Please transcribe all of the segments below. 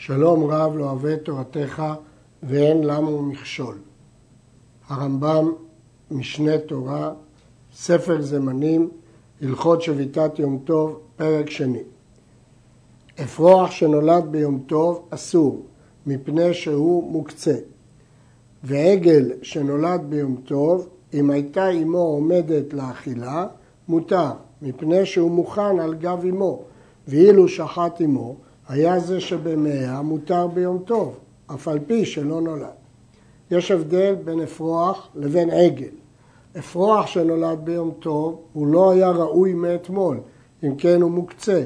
שלום רב לא אוהב תורתך ואין למו מכשול. הרמב"ם, משנה תורה, ספר זמנים, הלכות שביתת יום טוב, פרק שני. אפרוח שנולד ביום טוב אסור, מפני שהוא מוקצה. ועגל שנולד ביום טוב, אם הייתה אמו עומדת לאכילה, מותר, מפני שהוא מוכן על גב אמו, ואילו שחט אמו, היה זה שבמאה מותר ביום טוב, אף על פי שלא נולד. יש הבדל בין אפרוח לבין עגל. אפרוח שנולד ביום טוב הוא לא היה ראוי מאתמול, אם כן הוא מוקצה,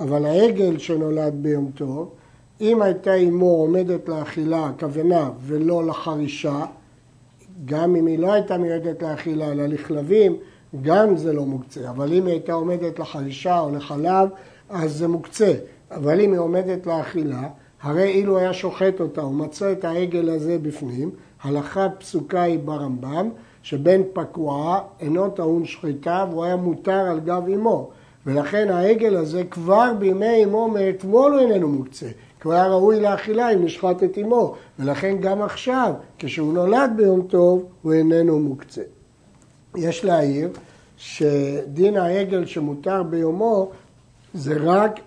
אבל העגל שנולד ביום טוב, אם הייתה אמו עומדת לאכילה, הכוונה, ולא לחרישה, גם אם היא לא הייתה מיועדת לאכילה, אלא לכלבים, גם זה לא מוקצה. אבל אם היא הייתה עומדת לחרישה או לחלב, אז זה מוקצה. אבל אם היא עומדת לאכילה, הרי אילו היה שוחט אותה ומצא את העגל הזה בפנים, הלכה פסוקה היא ברמב"ם, שבן פקועה אינו טעון שחיטה והוא היה מותר על גב אמו. ולכן העגל הזה כבר בימי אמו מאתמול הוא איננו מוקצה. כי הוא היה ראוי לאכילה אם נשחט את אמו. ולכן גם עכשיו, כשהוא נולד ביום טוב, הוא איננו מוקצה. יש להעיר שדין העגל שמותר ביומו זה רק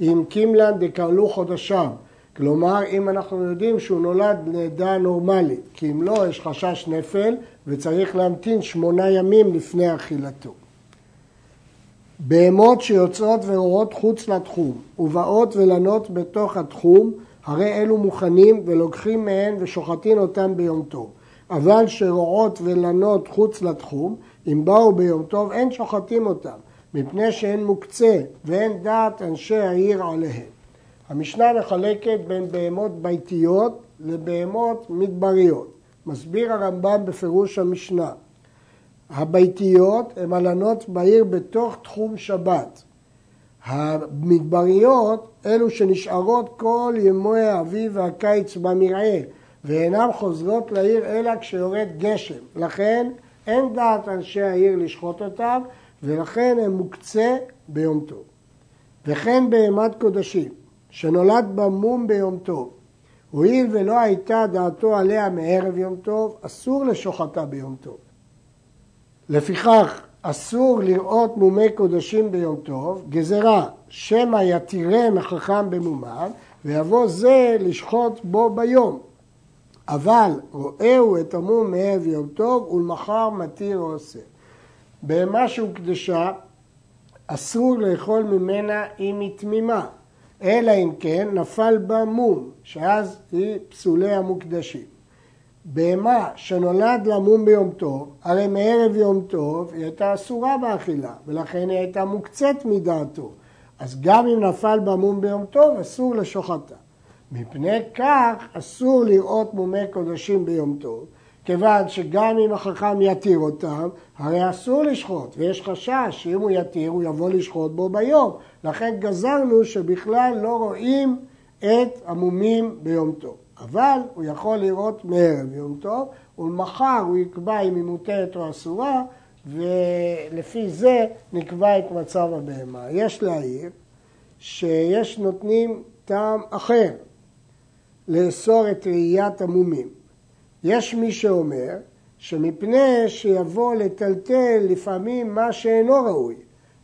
אם קימלן דקרלו חודשיו. כלומר, אם אנחנו יודעים שהוא נולד לידה נורמלית, כי אם לא, יש חשש נפל וצריך להמתין שמונה ימים לפני אכילתו. בהמות שיוצאות ורואות חוץ לתחום ובאות ולנות בתוך התחום, הרי אלו מוכנים ולוקחים מהן ושוחטים אותן ביום טוב. אבל שרועות ולנות חוץ לתחום, אם באו ביום טוב, אין שוחטים אותן, מפני שהן מוקצה ואין דעת אנשי העיר עליהן. המשנה מחלקת בין בהמות ביתיות לבהמות מדבריות. מסביר הרמב"ם בפירוש המשנה. הביתיות הן הלנות בעיר בתוך תחום שבת. המדבריות אלו שנשארות כל ימי האביב והקיץ במרעה ואינן חוזרות לעיר אלא כשיורד גשם. לכן אין דעת אנשי העיר לשחוט אותם ולכן הם מוקצה ביום טוב. וכן בהמת קודשים שנולד במום ביום טוב הואיל ולא הייתה דעתו עליה מערב יום טוב, אסור לשוחטה ביום טוב. לפיכך, אסור לראות מומי קודשים ביום טוב, גזרה, שמא יתירם החכם במומיו, ויבוא זה לשחוט בו ביום. אבל רואהו את המום מערב יום טוב, ולמחר מתיר או עושה. בהמה שהוקדשה, אסור לאכול ממנה אם היא תמימה. אלא אם כן נפל בה מום, שאז היא פסולי המוקדשים. בהמה שנולד לה מום ביום טוב, הרי מערב יום טוב היא הייתה אסורה באכילה, ולכן היא הייתה מוקצת מדעתו. אז גם אם נפל בה מום ביום טוב, אסור לשוחטה. מפני כך אסור לראות מומי קודשים ביום טוב, כיוון שגם אם החכם יתיר אותם, הרי אסור לשחוט, ויש חשש שאם הוא יתיר הוא יבוא לשחוט בו ביום. לכן גזרנו שבכלל לא רואים את המומים ביום טוב. אבל הוא יכול לראות מערב יום טוב, ולמחר הוא יקבע אם היא מותרת או אסורה, ולפי זה נקבע את מצב הבהמה. יש להעיר שיש נותנים טעם אחר לאסור את ראיית המומים. יש מי שאומר שמפני שיבוא לטלטל לפעמים מה שאינו ראוי.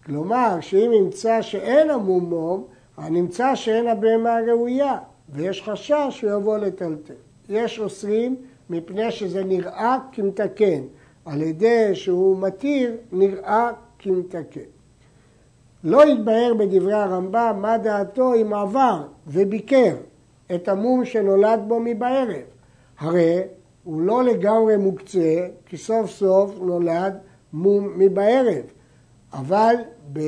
כלומר, שאם ימצא שאין המומום, נמצא שאין הבהמה ראויה, ויש חשש שהוא יבוא לטלטל. יש אוסרים מפני שזה נראה כמתקן, על ידי שהוא מתיר, נראה כמתקן. לא התבהר בדברי הרמב"ם מה דעתו אם עבר וביקר את המום שנולד בו מבערב. הרי הוא לא לגמרי מוקצה, כי סוף סוף נולד מום מבערב. אבל ב...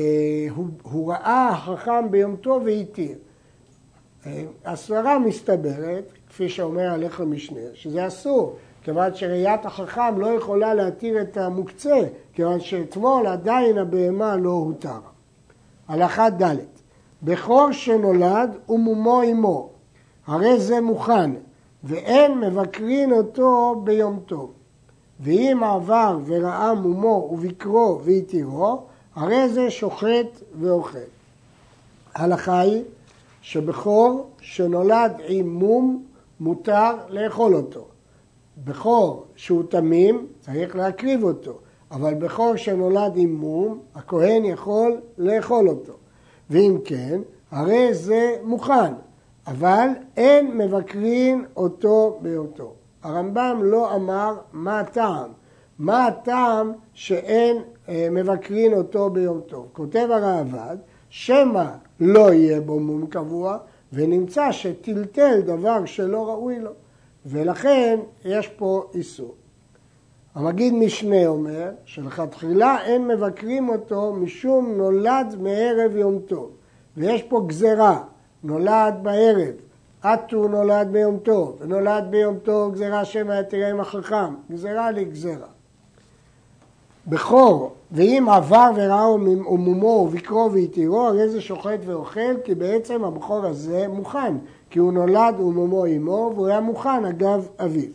הוא, הוא ראה החכם ביום טוב והתיר. הסברה מסתברת, כפי שאומר הלך המשנה, שזה אסור, כיוון שראיית החכם לא יכולה להתיר את המוקצה, כיוון שאתמול עדיין הבהמה לא הותר. הלכה ד' בכור שנולד ומומו עמו, הרי זה מוכן, ואין מבקרין אותו ביום טוב. ואם עבר וראה מומו ובקרו והתירו, הרי זה שוחט ואוכל. ההלכה היא שבכור שנולד עם מום מותר לאכול אותו. בכור שהוא תמים צריך להקריב אותו, אבל בכור שנולד עם מום הכהן יכול לאכול אותו. ואם כן, הרי זה מוכן, אבל אין מבקרין אותו בהיותו. הרמב"ם לא אמר מה הטעם, מה הטעם שאין אה, מבקרין אותו ביום טוב. כותב הראב"ד, שמא לא יהיה בו מום קבוע, ונמצא שטלטל דבר שלא ראוי לו, ולכן יש פה איסור. המגיד משנה אומר שלכתחילה אין מבקרים אותו משום נולד מערב יום טוב, ויש פה גזרה, נולד בערב, עטו נולד ביום טוב, ונולד ביום טוב גזרה שמא עם החכם, גזרה לגזרה. בכור, ואם עבר וראו מומו ובקרו והתירו, הרי זה שוחט ואוכל, כי בעצם הבכור הזה מוכן, כי הוא נולד ומומו עמו, והוא היה מוכן אגב אביו.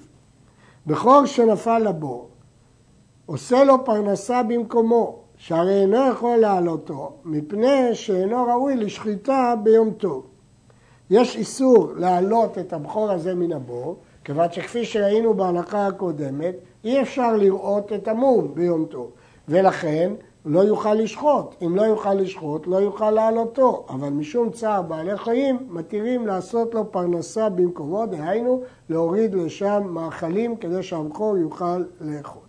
בכור שנפל לבור, עושה לו פרנסה במקומו, שהרי אינו יכול להעלותו, מפני שאינו ראוי לשחיטה ביום טוב. יש איסור להעלות את הבכור הזה מן הבור, כיוון שכפי שראינו בהלכה הקודמת, אי אפשר לראות את המום ביום טוב, ולכן לא יוכל לשחוט. אם לא יוכל לשחוט, לא יוכל להעלותו, אבל משום צער בעלי חיים, מתירים לעשות לו פרנסה במקומו, דהיינו להוריד לשם מאכלים כדי שהבכור יוכל לאכול.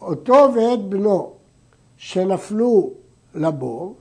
אותו ואת בנו שנפלו לבור,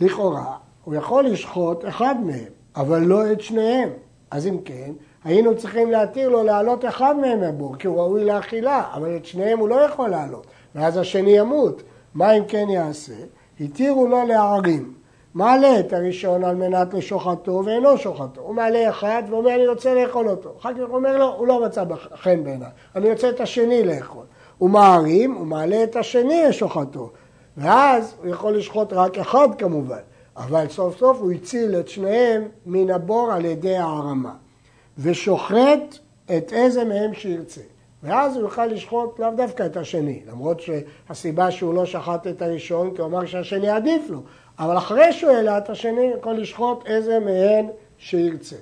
לכאורה, הוא יכול לשחוט אחד מהם, אבל לא את שניהם. אז אם כן, היינו צריכים להתיר לו להעלות אחד מהם מהבור, כי הוא ראוי לאכילה, אבל את שניהם הוא לא יכול להעלות, ואז השני ימות. מה אם כן יעשה? התירו לו להערים. מעלה את הראשון על מנת לשוחטו ואינו שוחטו. הוא מעלה אחד ואומר אני רוצה לאכול אותו. אחר כך הוא אומר לו, הוא לא מצא חן בעיניי, אני רוצה את השני לאכול. הוא מערים, הוא מעלה את השני לשוחטו. ואז הוא יכול לשחוט רק אחד כמובן, אבל סוף סוף הוא הציל את שניהם מן הבור על ידי הערמה. ושוחט את איזה מהם שירצה. ואז הוא יוכל לשחוט לאו דווקא את השני, למרות שהסיבה שהוא לא שחט את הראשון, כי הוא אמר שהשני עדיף לו, אבל אחרי שהוא העלה את השני, הוא יכול לשחוט איזה מהן שירצה.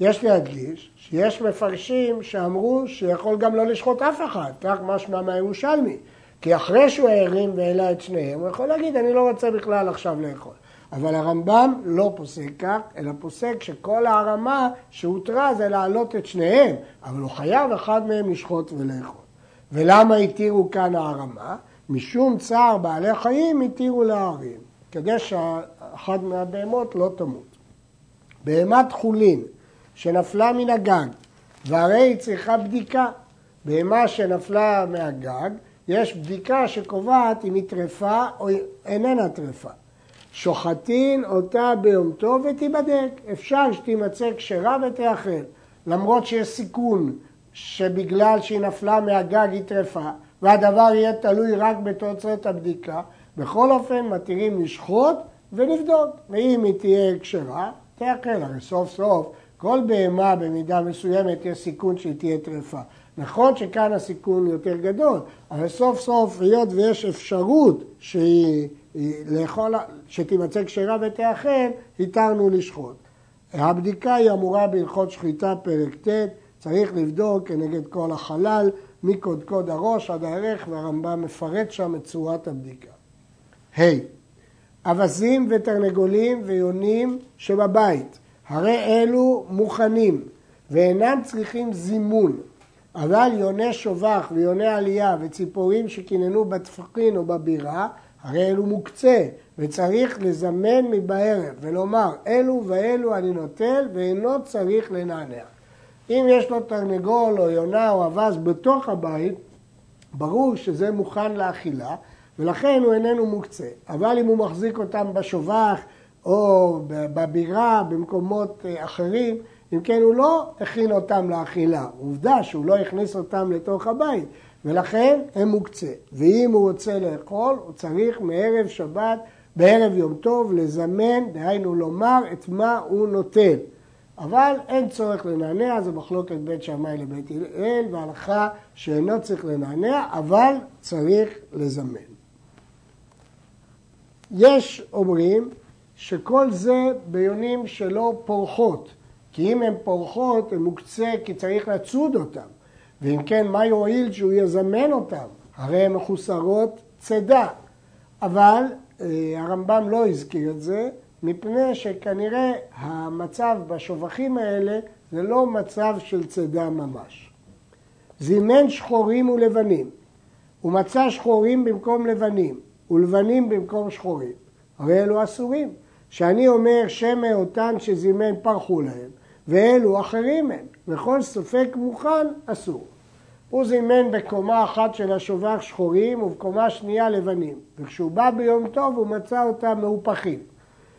יש להדגיש שיש מפרשים שאמרו שיכול גם לא לשחוט אף אחד, כך משמע מהירושלמי, כי אחרי שהוא הרים והעלה את שניהם, הוא יכול להגיד, אני לא רוצה בכלל עכשיו לאכול. אבל הרמב"ם לא פוסק כך, אלא פוסק שכל הערמה שהותרה זה להעלות את שניהם, אבל הוא חייב אחד מהם לשחוט ולאכול. ולמה התירו כאן הערמה? משום צער בעלי חיים התירו להערים, כדי שאחד מהבהמות לא תמות. בהמת חולין שנפלה מן הגג, והרי היא צריכה בדיקה. בהמה שנפלה מהגג, יש בדיקה שקובעת אם היא טרפה או איננה טרפה. שוחטין אותה ביום טוב ותיבדק. אפשר שתימצא כשרה ותאכל, למרות שיש סיכון שבגלל שהיא נפלה מהגג היא טרפה, והדבר יהיה תלוי רק בתוצאות הבדיקה, בכל אופן מתירים לשחוט ולבדוק, ואם היא תהיה כשרה, תאכל. הרי סוף סוף כל בהמה במידה מסוימת יש סיכון שהיא תהיה טרפה. נכון שכאן הסיכון יותר גדול, אבל סוף סוף, היות ויש אפשרות שהיא לאכול, שתימצא כשרה ותאכל, התרנו לשחוט. הבדיקה היא אמורה בהלכות שחיטה פרק ט', צריך לבדוק כנגד כל החלל, מקודקוד הראש עד הערך, והרמב"ם מפרט שם את צורת הבדיקה. ה. Hey, אווזים ותרנגולים ויונים שבבית, הרי אלו מוכנים ואינם צריכים זימון, אבל יוני שובח ויוני עלייה וציפורים שקיננו בטפחין או בבירה, הרי אלו מוקצה, וצריך לזמן מבערב ולומר אלו ואלו אני נוטל ואינו צריך לנענע. אם יש לו תרנגול או יונה או אבז בתוך הבית, ברור שזה מוכן לאכילה ולכן הוא איננו מוקצה. אבל אם הוא מחזיק אותם בשובח או בבירה, במקומות אה, אחרים, אם כן הוא לא הכין אותם לאכילה. עובדה שהוא לא הכניס אותם לתוך הבית, ולכן הם מוקצה. ואם הוא רוצה לאכול, הוא צריך מערב שבת, בערב יום טוב, לזמן, דהיינו לומר את מה הוא נוטל. אבל אין צורך לנענע, זה מחלוקת בית שמאי לבית הלל, והלכה שאינו צריך לנענע, אבל צריך לזמן. יש אומרים שכל זה ביונים שלא פורחות, כי אם הן פורחות, הן מוקצה כי צריך לצוד אותן, ואם כן, מה יועיל שהוא יזמן אותן? הרי הן מחוסרות צידה. אבל אה, הרמב"ם לא הזכיר את זה, מפני שכנראה המצב בשובחים האלה זה לא מצב של צידה ממש. זימן שחורים ולבנים, ומצא שחורים במקום לבנים, ולבנים במקום שחורים. הרי אלו אסורים. שאני אומר שמא אותן שזימן פרחו להם, ואלו אחרים הם, וכל ספק מוכן אסור. הוא זימן בקומה אחת של השובח שחורים ובקומה שנייה לבנים, וכשהוא בא ביום טוב הוא מצא אותם מהופכים.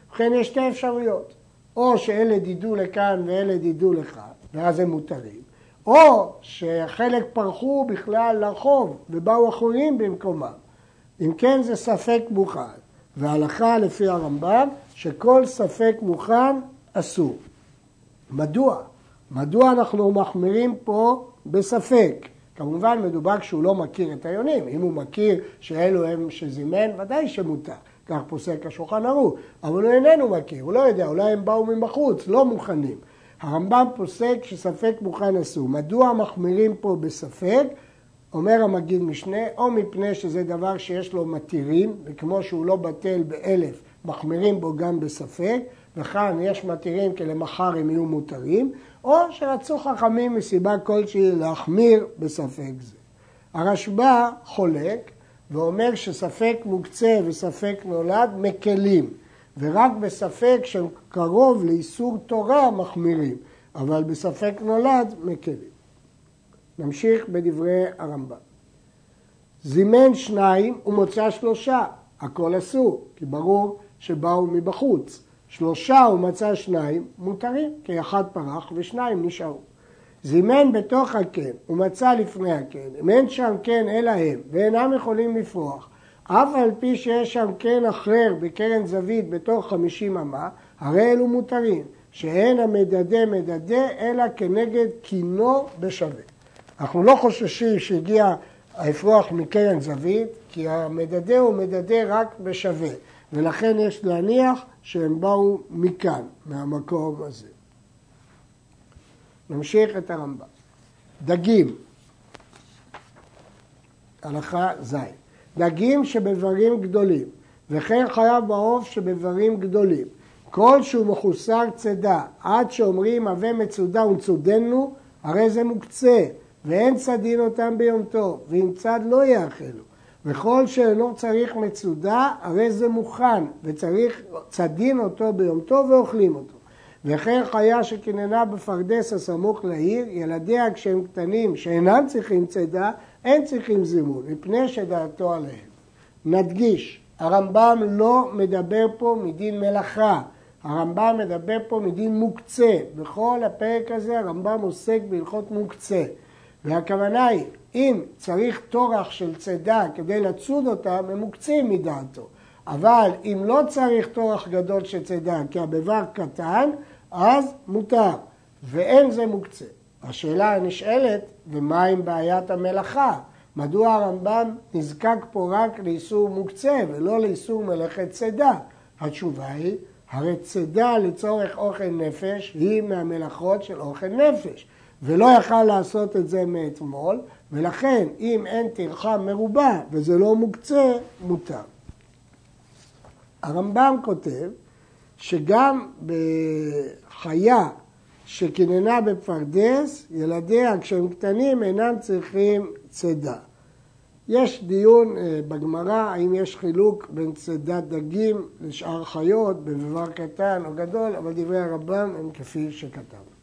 ובכן יש שתי אפשרויות, או שאלה דידו לכאן ואלה דידו לכאן, ואז הם מותרים, או שחלק פרחו בכלל לרחוב ובאו אחרים במקומם. אם כן זה ספק מוכן, והלכה לפי הרמב"ם שכל ספק מוכן אסור. מדוע? מדוע אנחנו מחמירים פה בספק? כמובן מדובר כשהוא לא מכיר את היונים, אם הוא מכיר שאלו הם שזימן, ודאי שמותר, כך פוסק השולחן ערוך, אבל הוא איננו מכיר, הוא לא יודע, אולי הם באו מבחוץ, לא מוכנים. הרמב"ם פוסק שספק מוכן אסור. מדוע מחמירים פה בספק? אומר המגיד משנה, או מפני שזה דבר שיש לו מתירים, וכמו שהוא לא בטל באלף, מחמירים בו גם בספק, וכאן יש מתירים כי למחר הם יהיו מותרים, או שרצו חכמים מסיבה כלשהי להחמיר בספק זה. הרשב"א חולק ואומר שספק מוקצה וספק נולד מקלים, ורק בספק שקרוב לאיסור תורה מחמירים, אבל בספק נולד מקלים. נמשיך בדברי הרמב"ם. זימן שניים ומוצא שלושה, הכל אסור, כי ברור שבאו מבחוץ. שלושה ומצא שניים מותרים, כי אחד פרח ושניים נשארו. זימן בתוך הקן ומצא לפני הקן, אם אין שם קן אלא הם, ואינם יכולים לפרוח, אף על פי שיש שם קן אחר בקרן זווית בתוך חמישים אמה, הרי אלו מותרים, שאין המדדה מדדה אלא כנגד קינו בשווה. אנחנו לא חוששים שהגיע האפרוח מקרן זווית, כי המדדה הוא מדדה רק בשווה. ולכן יש להניח שהם באו מכאן, מהמקום הזה. נמשיך את הרמב"ם. דגים, הלכה ז', דגים שבברים גדולים, וכן חייב בעוף שבברים גדולים. כל שהוא מחוסר צידה, עד שאומרים הווה מצודה ונצודנו, הרי זה מוקצה, ואין צדין אותם ביום טוב, ואם צד לא יאכלו. וכל שאינו צריך מצודה, הרי זה מוכן, וצריך צדין אותו ביום טוב ואוכלים אותו. וכן חיה שקיננה בפרדס הסמוך לעיר, ילדיה כשהם קטנים שאינם צריכים צידה, אין צריכים זימון, מפני שדעתו עליהם. נדגיש, הרמב"ם לא מדבר פה מדין מלאכה, הרמב"ם מדבר פה מדין מוקצה. בכל הפרק הזה הרמב"ם עוסק בהלכות מוקצה. והכוונה היא, אם צריך טורח של צידה כדי לצוד אותה, ממוקצים מדעתו. אבל אם לא צריך טורח גדול של צידה כי הבבר קטן, אז מותר, ואין זה מוקצה. השאלה הנשאלת, ומה עם בעיית המלאכה? מדוע הרמב"ם נזקק פה רק לאיסור מוקצה ולא לאיסור מלאכת צידה? התשובה היא, הרי צידה לצורך אוכל נפש היא מהמלאכות של אוכל נפש. ולא יכל לעשות את זה מאתמול, ולכן אם אין טרחה מרובה וזה לא מוקצה, מותר. הרמב"ם כותב שגם בחיה שקיננה בפרדס, ילדיה כשהם קטנים אינם צריכים צידה. יש דיון אה, בגמרא האם יש חילוק בין צידת דגים לשאר חיות, בבבר קטן או גדול, אבל דברי הרמב"ם הם כפי שכתב.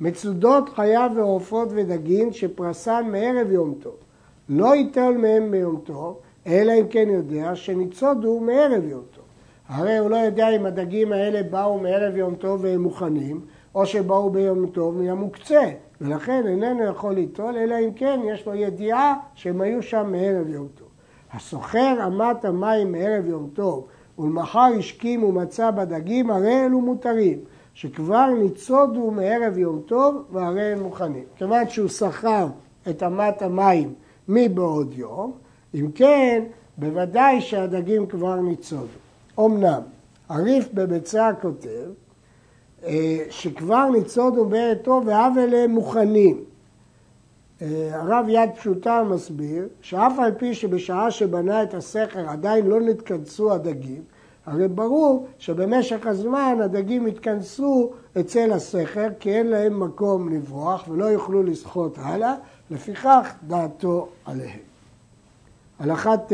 מצודות חיה ועופות ודגים שפרסן מערב יום טוב. לא ייטול מהם ביום טוב, אלא אם כן יודע שניצודו מערב יום טוב. הרי הוא לא יודע אם הדגים האלה באו מערב יום טוב והם מוכנים, או שבאו ביום טוב מן המוקצה, ולכן איננו יכול ליטול, אלא אם כן יש לו ידיעה שהם היו שם מערב יום טוב. הסוחר אמת המים מערב יום טוב, ולמחר השכים ומצא בדגים, הרי אלו מותרים. שכבר ניצודו מערב יום טוב והרי הם מוכנים. כיוון שהוא שכר את אמת המים מבעוד יום, אם כן, בוודאי שהדגים כבר ניצודו. אמנם, הריף בביצה כותב אה, שכבר ניצודו בערב טוב והווה להם מוכנים. אה, הרב יד פשוטה מסביר שאף על פי שבשעה שבנה את הסכר עדיין לא נתכנסו הדגים, הרי ברור שבמשך הזמן הדגים יתכנסו אצל הסכר כי אין להם מקום לברוח ולא יוכלו לשחות הלאה, לפיכך דעתו עליהם. הלכה ט'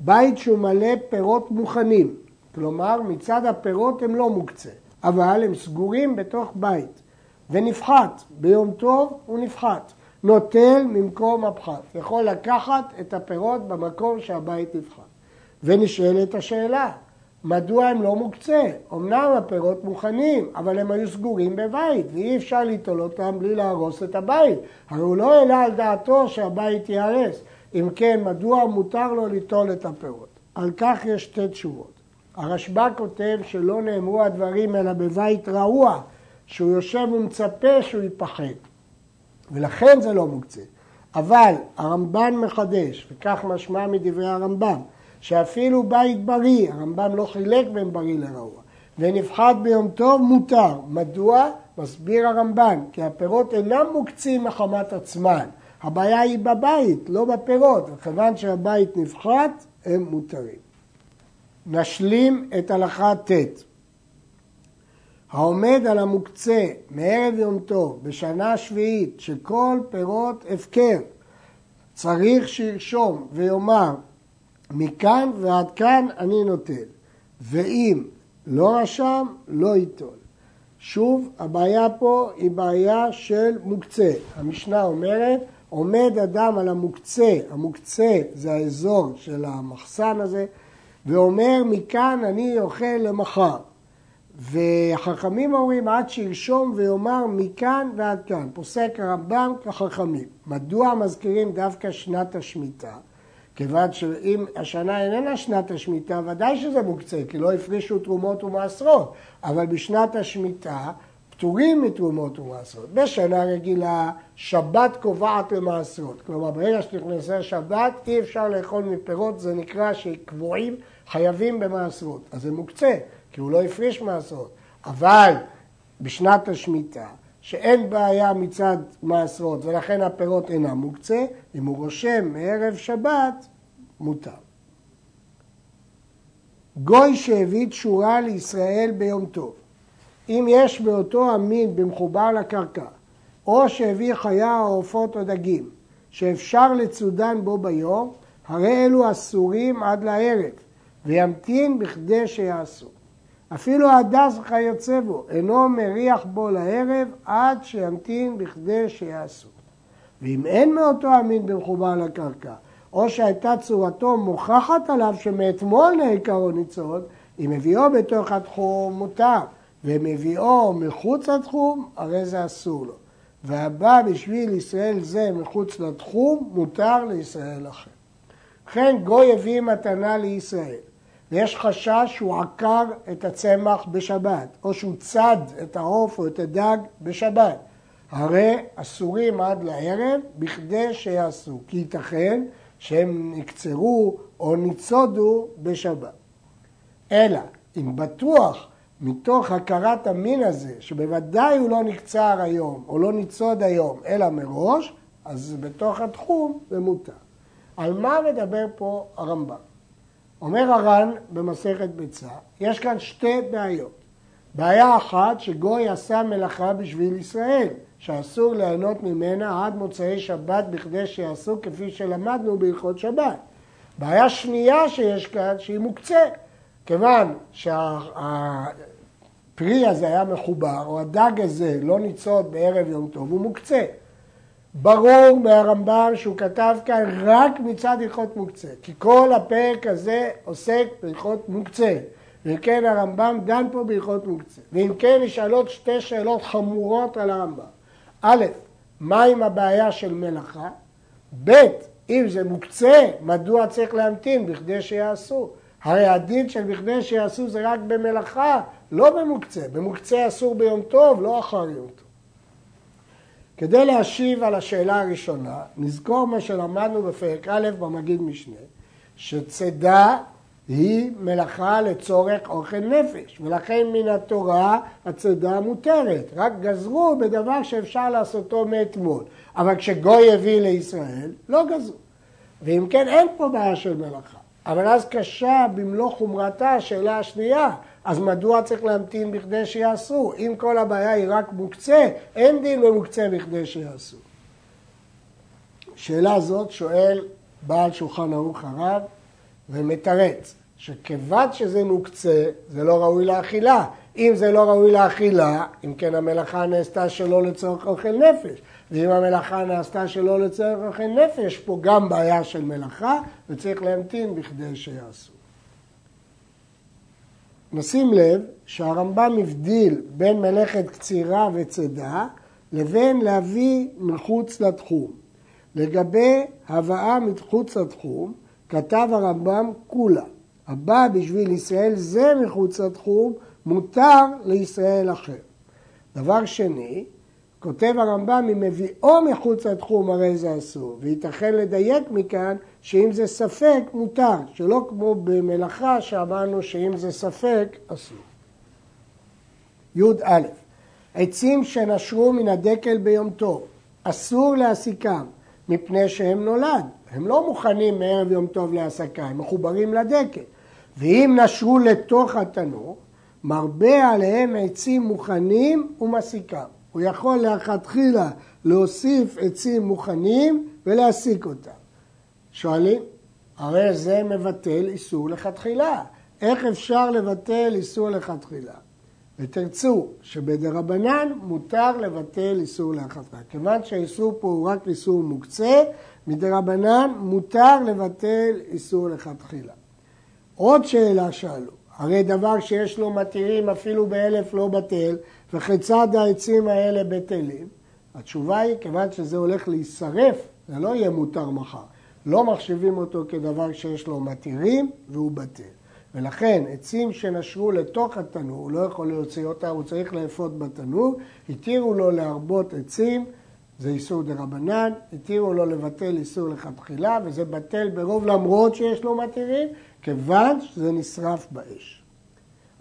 בית שהוא מלא פירות מוכנים, כלומר מצד הפירות הם לא מוקצה, אבל הם סגורים בתוך בית ונפחת, ביום טוב הוא נפחת, נוטל ממקום הפחת, יכול לקחת את הפירות במקום שהבית נפחת. ונשאלת השאלה, מדוע הם לא מוקצה? אמנם הפירות מוכנים, אבל הם היו סגורים בבית, ואי אפשר ליטול אותם בלי להרוס את הבית. הרי הוא לא העלה על דעתו שהבית ייהרס. אם כן, מדוע מותר לו ליטול את הפירות? על כך יש שתי תשובות. הרשב"א כותב שלא נאמרו הדברים אלא בבית רעוע, שהוא יושב ומצפה שהוא ייפחד. ולכן זה לא מוקצה. אבל הרמב"ן מחדש, וכך משמע מדברי הרמב"ם, שאפילו בית בריא, הרמב"ם לא חילק בין בריא לרעוע, ונפחד ביום טוב מותר. מדוע? מסביר הרמב"ן, כי הפירות אינם מוקצים מחמת עצמן. הבעיה היא בבית, לא בפירות, וכיוון שהבית נפחת, הם מותרים. נשלים את הלכה ט' העומד על המוקצה מערב יום טוב בשנה שביעית שכל פירות הפקר צריך שירשום ויאמר מכאן ועד כאן אני נוטל ואם לא רשם לא ייטול. שוב הבעיה פה היא בעיה של מוקצה. המשנה אומרת עומד אדם על המוקצה, המוקצה זה האזור של המחסן הזה ואומר מכאן אני אוכל למחר. והחכמים אומרים עד שירשום ויאמר מכאן ועד כאן. פוסק הרמב"ם כחכמים. מדוע מזכירים דווקא שנת השמיטה? כיוון שאם השנה איננה שנת השמיטה, ודאי שזה מוקצה, כי לא הפרישו תרומות ומעשרות. אבל בשנת השמיטה פטורים מתרומות ומעשרות. בשנה רגילה שבת קובעת למעשרות. כלומר, ברגע שנכנסה שבת אי אפשר לאכול מפירות, זה נקרא שקבועים חייבים במעשרות. אז זה מוקצה, כי הוא לא הפריש מעשרות. אבל בשנת השמיטה, שאין בעיה מצד מעשרות ולכן הפירות אינם מוקצה, אם הוא רושם מערב שבת, מותר. גוי שהביא תשורה לישראל ביום טוב, אם יש באותו המין במחובר לקרקע, או שהביא חיה או עופות או דגים, שאפשר לצודן בו ביום, הרי אלו אסורים עד לערב, וימתין בכדי שיעשו. אפילו הדס וכיוצא בו, אינו מריח בו לערב עד שימתין בכדי שיעשו. ואם אין מאותו המין במחובר לקרקע, או שהייתה צורתו מוכחת עליו שמאתמול נעקרו ניצוד, אם מביאו בתוך התחום מותר, ומביאו מחוץ לתחום, הרי זה אסור לו. והבא בשביל ישראל זה מחוץ לתחום, מותר לישראל אחר. לכן גוי הביא מתנה לישראל. ויש חשש שהוא עקר את הצמח בשבת, או שהוא צד את העוף או את הדג בשבת. הרי אסורים עד לערב בכדי שיעשו, כי ייתכן שהם נקצרו או ניצודו בשבת. אלא אם בטוח מתוך הכרת המין הזה, שבוודאי הוא לא נקצר היום או לא ניצוד היום, אלא מראש, אז בתוך התחום זה מותר. על מה מדבר פה הרמב"ם? אומר הר"ן במסכת ביצה, יש כאן שתי בעיות. בעיה אחת שגוי עשה מלאכה בשביל ישראל, שאסור ליהנות ממנה עד מוצאי שבת בכדי שיעשו כפי שלמדנו בהלכות שבת. בעיה שנייה שיש כאן שהיא מוקצה, כיוון שהפרי הזה היה מחובר, או הדג הזה לא ניצוד בערב יום טוב, הוא מוקצה. ברור מהרמב"ם שהוא כתב כאן רק מצד הלכות מוקצה, כי כל הפרק הזה עוסק בהלכות מוקצה, ואם כן הרמב"ם דן פה בהלכות מוקצה, ואם כן נשאלות שתי שאלות חמורות על הרמב"ם. א', מה עם הבעיה של מלאכה? ב', אם זה מוקצה, מדוע צריך להמתין בכדי שיעשו? הרי הדין של בכדי שיעשו זה רק במלאכה, לא במוקצה. במוקצה אסור ביום טוב, לא אחר יום טוב. כדי להשיב על השאלה הראשונה, נזכור מה שלמדנו בפרק א' במגיד משנה, שצידה היא מלאכה לצורך אוכל נפש, ולכן מן התורה הצידה מותרת. רק גזרו בדבר שאפשר לעשותו מאתמול. אבל כשגוי הביא לישראל, לא גזרו. ואם כן, אין פה בעיה של מלאכה. אבל אז קשה במלוא חומרתה השאלה השנייה, אז מדוע צריך להמתין בכדי שיעשו? אם כל הבעיה היא רק מוקצה, אין דין במוקצה בכדי שיעשו. שאלה זאת שואל בעל שולחן ערוך הרב ומתרץ שכיוון שזה מוקצה, זה לא ראוי לאכילה. אם זה לא ראוי לאכילה, אם כן המלאכה נעשתה שלא לצורך אוכל נפש. ואם המלאכה נעשתה שלא לצורך אוכל נפש, פה גם בעיה של מלאכה, וצריך להמתין בכדי שיעשו. נשים לב שהרמב"ם הבדיל בין מלאכת קצירה וצידה לבין להביא מחוץ לתחום. לגבי הבאה מחוץ לתחום, כתב הרמב"ם כולה. הבא בשביל ישראל זה מחוץ לתחום, מותר לישראל אחר. דבר שני, כותב הרמב"ם, אם מביאו מחוץ לתחום הרי זה אסור, וייתכן לדייק מכאן שאם זה ספק מותר, שלא כמו במלאכה שאמרנו שאם זה ספק אסור. י"א עצים שנשרו מן הדקל ביום טוב, אסור להסיקם מפני שהם נולד, הם לא מוכנים מערב יום טוב להסקה, הם מחוברים לדקל. ואם נשרו לתוך התנור, מרבה עליהם עצים מוכנים ומסיקם. הוא יכול לכתחילה להוסיף עצים מוכנים ולהסיק אותם. שואלים, הרי זה מבטל איסור לכתחילה. איך אפשר לבטל איסור לכתחילה? ותרצו שבדרבנן מותר לבטל איסור לכתחילה. כיוון שהאיסור פה הוא רק איסור מוקצה, מדרבנן מותר לבטל איסור לכתחילה. עוד שאלה שאלו, הרי דבר שיש לו מתירים אפילו באלף לא בטל, וכיצד העצים האלה בטלים? התשובה היא, כיוון שזה הולך להישרף, זה לא יהיה מותר מחר. לא מחשיבים אותו כדבר שיש לו מתירים והוא בטל. ולכן עצים שנשרו לתוך התנור, הוא לא יכול להוציא אותם, הוא צריך לאפות בתנור, התירו לו להרבות עצים, זה איסור דה רבנן, התירו לו לבטל איסור לכתחילה, וזה בטל ברוב למרות שיש לו מתירים, כיוון שזה נשרף באש.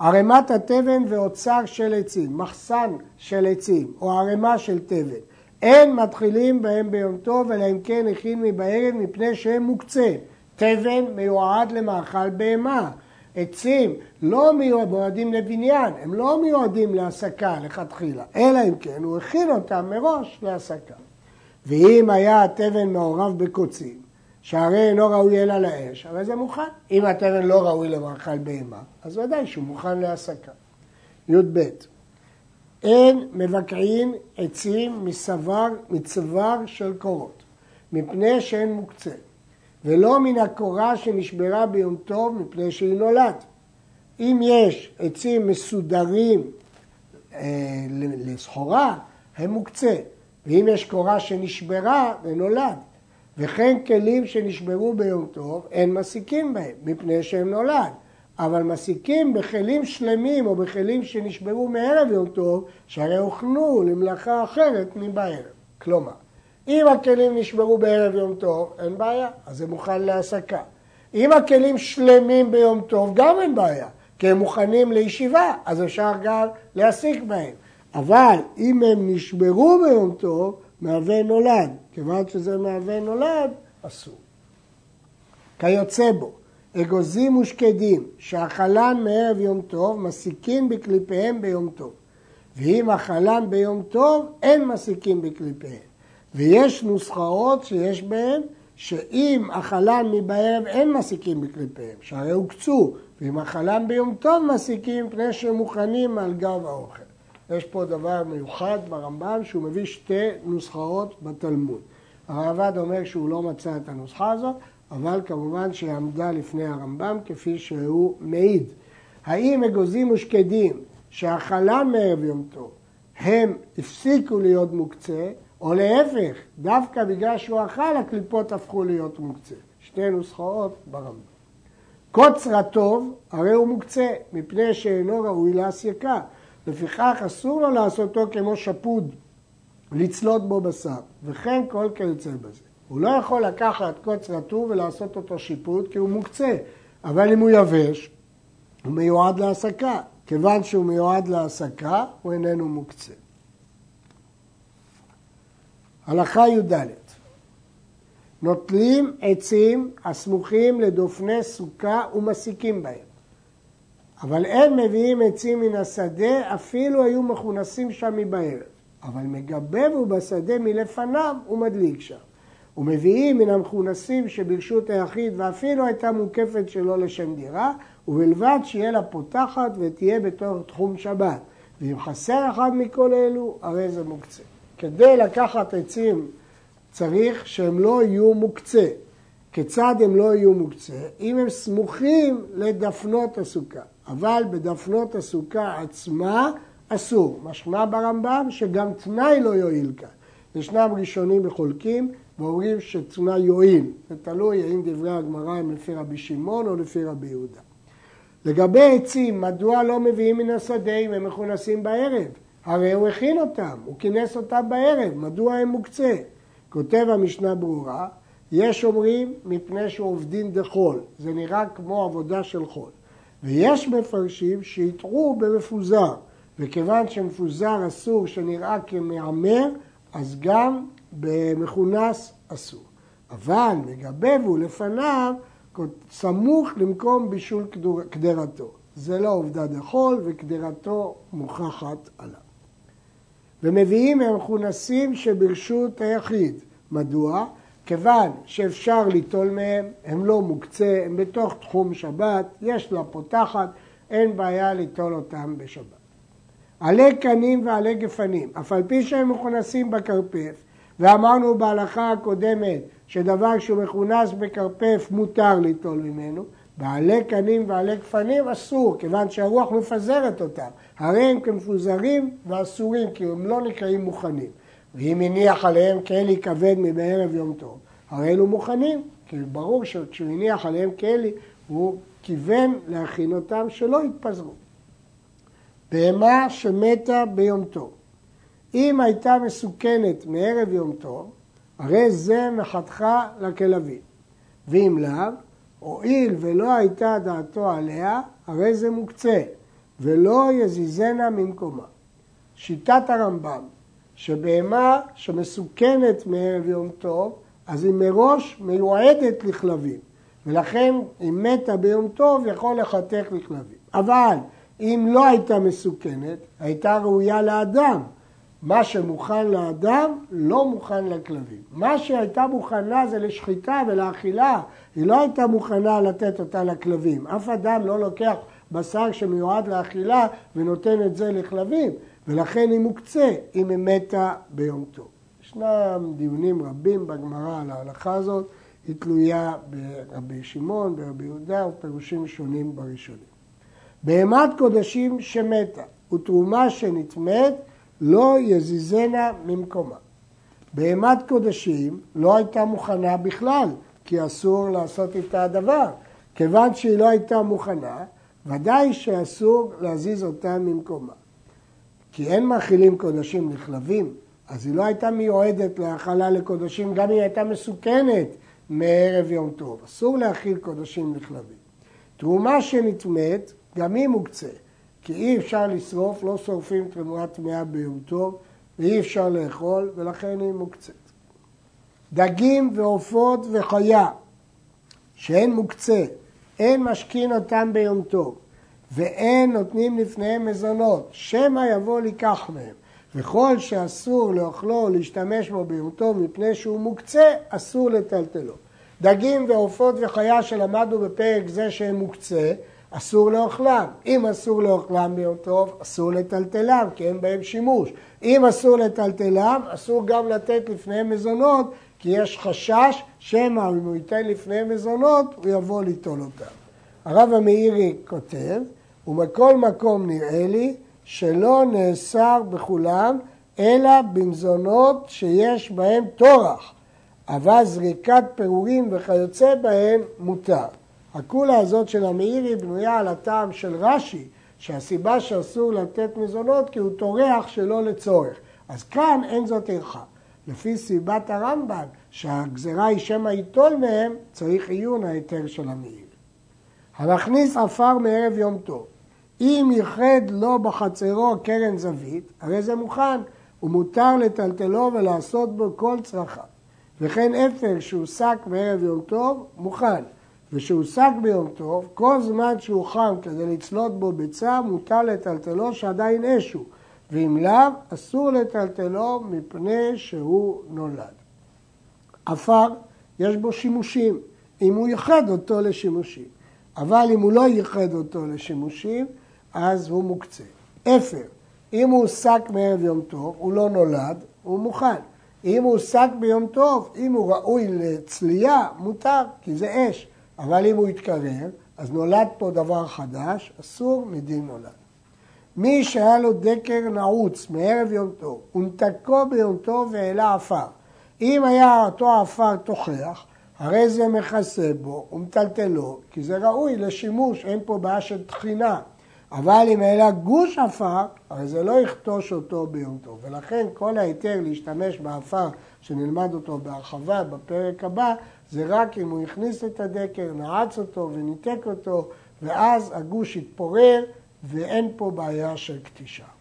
ערימת התבן ואוצר של עצים, מחסן של עצים או ערימה של תבן, אין מתחילים בהם ביום טוב, אלא אם כן הכין מבערב מפני שהם מוקצה. תבן מיועד למאכל בהמה. עצים לא מיועדים לבניין, הם לא מיועדים להסקה לכתחילה, אלא אם כן הוא הכין אותם מראש להסקה. ואם היה התבן מעורב בקוצים, שהרי אינו ראוי אלא לאש, הרי זה מוכן. אם התבן לא ראוי למאכל בהמה, אז ודאי שהוא מוכן להסקה. י"ב אין מבקעים עצים מסבר, מצוואר של קורות, מפני שאין מוקצה, ולא מן הקורה שנשברה ביום טוב, מפני שהיא נולד. אם יש עצים מסודרים אה, לסחורה, הם מוקצה, ואם יש קורה שנשברה, זה נולד. וכן כלים שנשברו ביום טוב, אין מסיקים בהם, מפני שהם נולד. אבל מסיקים בכלים שלמים או בכלים שנשברו מערב יום טוב, שהרי הוכנו למלאכה אחרת מבערב. כלומר, אם הכלים נשברו בערב יום טוב, אין בעיה, אז זה מוכן להסקה. אם הכלים שלמים ביום טוב, גם אין בעיה, כי הם מוכנים לישיבה, אז אפשר גם להסיק בהם. אבל אם הם נשברו ביום טוב, מהווה נולד. כיוון שזה מהווה נולד, אסור. כיוצא בו, אגוזים ושקדים, שאכלן מערב יום טוב, מסיקים בקליפיהם ביום טוב. ואם אכלן ביום טוב, אין מסיקים בקליפיהם. ויש נוסחאות שיש בהן שאם אכלן מבערב אין מסיקים בקליפיהם, שהרי הוקצו, ואם אכלן ביום טוב מסיקים פני שהם מוכנים על גב האוכל. יש פה דבר מיוחד ברמב"ם שהוא מביא שתי נוסחאות בתלמוד. הרעב"ד אומר שהוא לא מצא את הנוסחה הזאת, אבל כמובן שהיא עמדה לפני הרמב"ם כפי שהוא מעיד. האם אגוזים ושקדים שאכלם מערב יום טוב הם הפסיקו להיות מוקצה, או להפך, דווקא בגלל שהוא אכל הקליפות הפכו להיות מוקצה. שתי נוסחאות ברמב"ם. קוץ רטוב הרי הוא מוקצה, מפני שאינו ראוי להסיקה. לפיכך אסור לו לעשותו כמו שפוד, לצלות בו בשר, וכן כל כיוצא בזה. הוא לא יכול לקחת קוץ רטוב ולעשות אותו שיפוד כי הוא מוקצה, אבל אם הוא יבש, הוא מיועד להסקה. כיוון שהוא מיועד להסקה, הוא איננו מוקצה. הלכה י"ד נוטלים עצים הסמוכים לדופני סוכה ומסיקים בהם. אבל אין מביאים עצים מן השדה, אפילו היו מכונסים שם מבערב. אבל מגבב הוא בשדה מלפניו ומדליק שם. ומביאים מן המכונסים שברשות היחיד ואפילו הייתה מוקפת שלא לשם דירה, ובלבד שיהיה לה פותחת ותהיה בתור תחום שבת. ואם חסר אחד מכל אלו, הרי זה מוקצה. כדי לקחת עצים צריך שהם לא יהיו מוקצה. כיצד הם לא יהיו מוקצה? אם הם סמוכים לדפנות הסוכה. אבל בדפנות הסוכה עצמה אסור. משמע ברמב"ם שגם תנאי לא יועיל כאן. ישנם ראשונים וחולקים ואומרים שתנאי יועיל. זה תלוי האם דברי הגמרא הם לפי רבי שמעון או לפי רבי יהודה. לגבי עצים, מדוע לא מביאים מן השדה אם הם מכונסים בערב? הרי הוא הכין אותם, הוא כינס אותם בערב, מדוע הם מוקצה? כותב המשנה ברורה, יש אומרים מפני שעובדים דחול, זה נראה כמו עבודה של חול. ויש מפרשים שיטעו במפוזר, וכיוון שמפוזר אסור שנראה כמהמר, אז גם במכונס אסור. אבל מגבב הוא לפניו סמוך למקום בישול קדרתו. זה לא עובדה דחול וקדרתו מוכחת עליו. ומביאים מהמכונסים שברשות היחיד. מדוע? כיוון שאפשר ליטול מהם, הם לא מוקצה, הם בתוך תחום שבת, יש לה פותחת, אין בעיה ליטול אותם בשבת. עלי קנים ועלי גפנים, אף על פי שהם מכונסים בכרפף, ואמרנו בהלכה הקודמת שדבר שהוא מכונס בכרפף מותר ליטול ממנו, בעלי קנים ועלי גפנים אסור, כיוון שהרוח מפזרת אותם. הרי הם כמפוזרים ואסורים, כי הם לא נקראים מוכנים. ואם הניח עליהם כלי כבד מבערב יום טוב, הרי אלו מוכנים, כי ברור שכשהוא הניח עליהם כלי, הוא כיוון אותם שלא יתפזרו. בהמה שמתה ביום טוב. אם הייתה מסוכנת מערב יום טוב, הרי זה מחתך לכלבים. ואם לאו, הואיל ולא הייתה דעתו עליה, הרי זה מוקצה, ולא יזיזנה ממקומה. שיטת הרמב"ם, שבהמה שמסוכנת מערב יום טוב, אז היא מראש מיועדת לכלבים, ולכן אם מתה ביום טוב יכול לחתך לכלבים. אבל אם לא הייתה מסוכנת, הייתה ראויה לאדם. מה שמוכן לאדם לא מוכן לכלבים. מה שהייתה מוכנה זה לשחיטה ולאכילה, היא לא הייתה מוכנה לתת אותה לכלבים. אף אדם לא לוקח בשר שמיועד לאכילה ונותן את זה לכלבים, ולכן היא מוקצה אם היא מתה ביום טוב. ישנם דיונים רבים בגמרא על ההלכה הזאת, היא תלויה ברבי שמעון, ברבי יהודה ופירושים שונים בראשונים. בהמת קודשים שמתה ותרומה שנטמאת לא יזיזנה ממקומה. בהמת קודשים לא הייתה מוכנה בכלל, כי אסור לעשות איתה דבר. כיוון שהיא לא הייתה מוכנה, ודאי שאסור להזיז אותה ממקומה. כי אין מאכילים קודשים לכלבים, אז היא לא הייתה מיועדת להאכלה לקודשים, גם היא הייתה מסוכנת מערב יום טוב. אסור להאכיל קודשים לכלבים. תרומה שנטמאת, גם היא מוקצה. כי אי אפשר לשרוף, לא שורפים תרומה טמאה ביום טוב, ואי אפשר לאכול, ולכן היא מוקצת. דגים ועופות וחיה, שאין מוקצה, אין משכין אותם ביום טוב, ואין נותנים לפניהם מזונות, שמא יבוא לקח מהם. וכל שאסור לאוכלו או להשתמש בו טוב מפני שהוא מוקצה, אסור לטלטלו. דגים ועופות וחיה שלמדנו בפרק זה שהם מוקצה, אסור לאוכלם. אם אסור לאוכלם טוב, אסור לטלטלם, כי אין בהם שימוש. אם אסור לטלטלם, אסור גם לתת לפניהם מזונות, כי יש חשש שמא אם הוא ייתן לפניהם מזונות, הוא יבוא ליטול אותם. הרב המאירי כותב, ומכל מקום נראה לי שלא נאסר בכולם, אלא במזונות שיש בהם טורח, אבל זריקת פירורים וכיוצא בהם מותר. הקולה הזאת של המאירי בנויה על הטעם של רש"י, שהסיבה שאסור לתת מזונות כי הוא טורח שלא לצורך. אז כאן אין זאת ערכה. לפי סיבת הרמב"ן, שהגזרה היא שמא ייטול מהם, צריך עיון ההיתר של המאירי. המכניס עפר מערב יום טוב, אם ייחד לו בחצרו קרן זווית, הרי זה מוכן, ומותר לטלטלו ולעשות בו כל צרכיו. וכן אפר שהוסק בערב יום טוב, מוכן. ושהוסק ביום טוב, כל זמן שהוא חם כדי לצלות בו ביצה, מותר לטלטלו שעדיין אשו. ואם לאו, אסור לטלטלו מפני שהוא נולד. עפר, יש בו שימושים, אם הוא ייחד אותו לשימושים. אבל אם הוא לא ייחד אותו לשימושים, אז הוא מוקצה. אפר, אם הוא הוסק מערב יום טוב, הוא לא נולד, הוא מוכן. אם הוא הוסק ביום טוב, אם הוא ראוי לצלייה, מותר, כי זה אש. אבל אם הוא יתקרר, אז נולד פה דבר חדש, אסור מדין נולד. מי שהיה לו דקר נעוץ מערב יום טוב, ונתקו ביום טוב והעלה עפר. אם היה אותו עפר תוכח, הרי זה מכסה בו ומטלטלו, כי זה ראוי לשימוש, אין פה בעיה של טחינה. אבל אם העלה גוש עפר, הרי זה לא יכתוש אותו ביום טוב. ולכן כל ההיתר להשתמש בעפר, שנלמד אותו בהרחבה בפרק הבא, זה רק אם הוא הכניס את הדקר, נעץ אותו וניתק אותו, ואז הגוש יתפורר ואין פה בעיה של קטישה.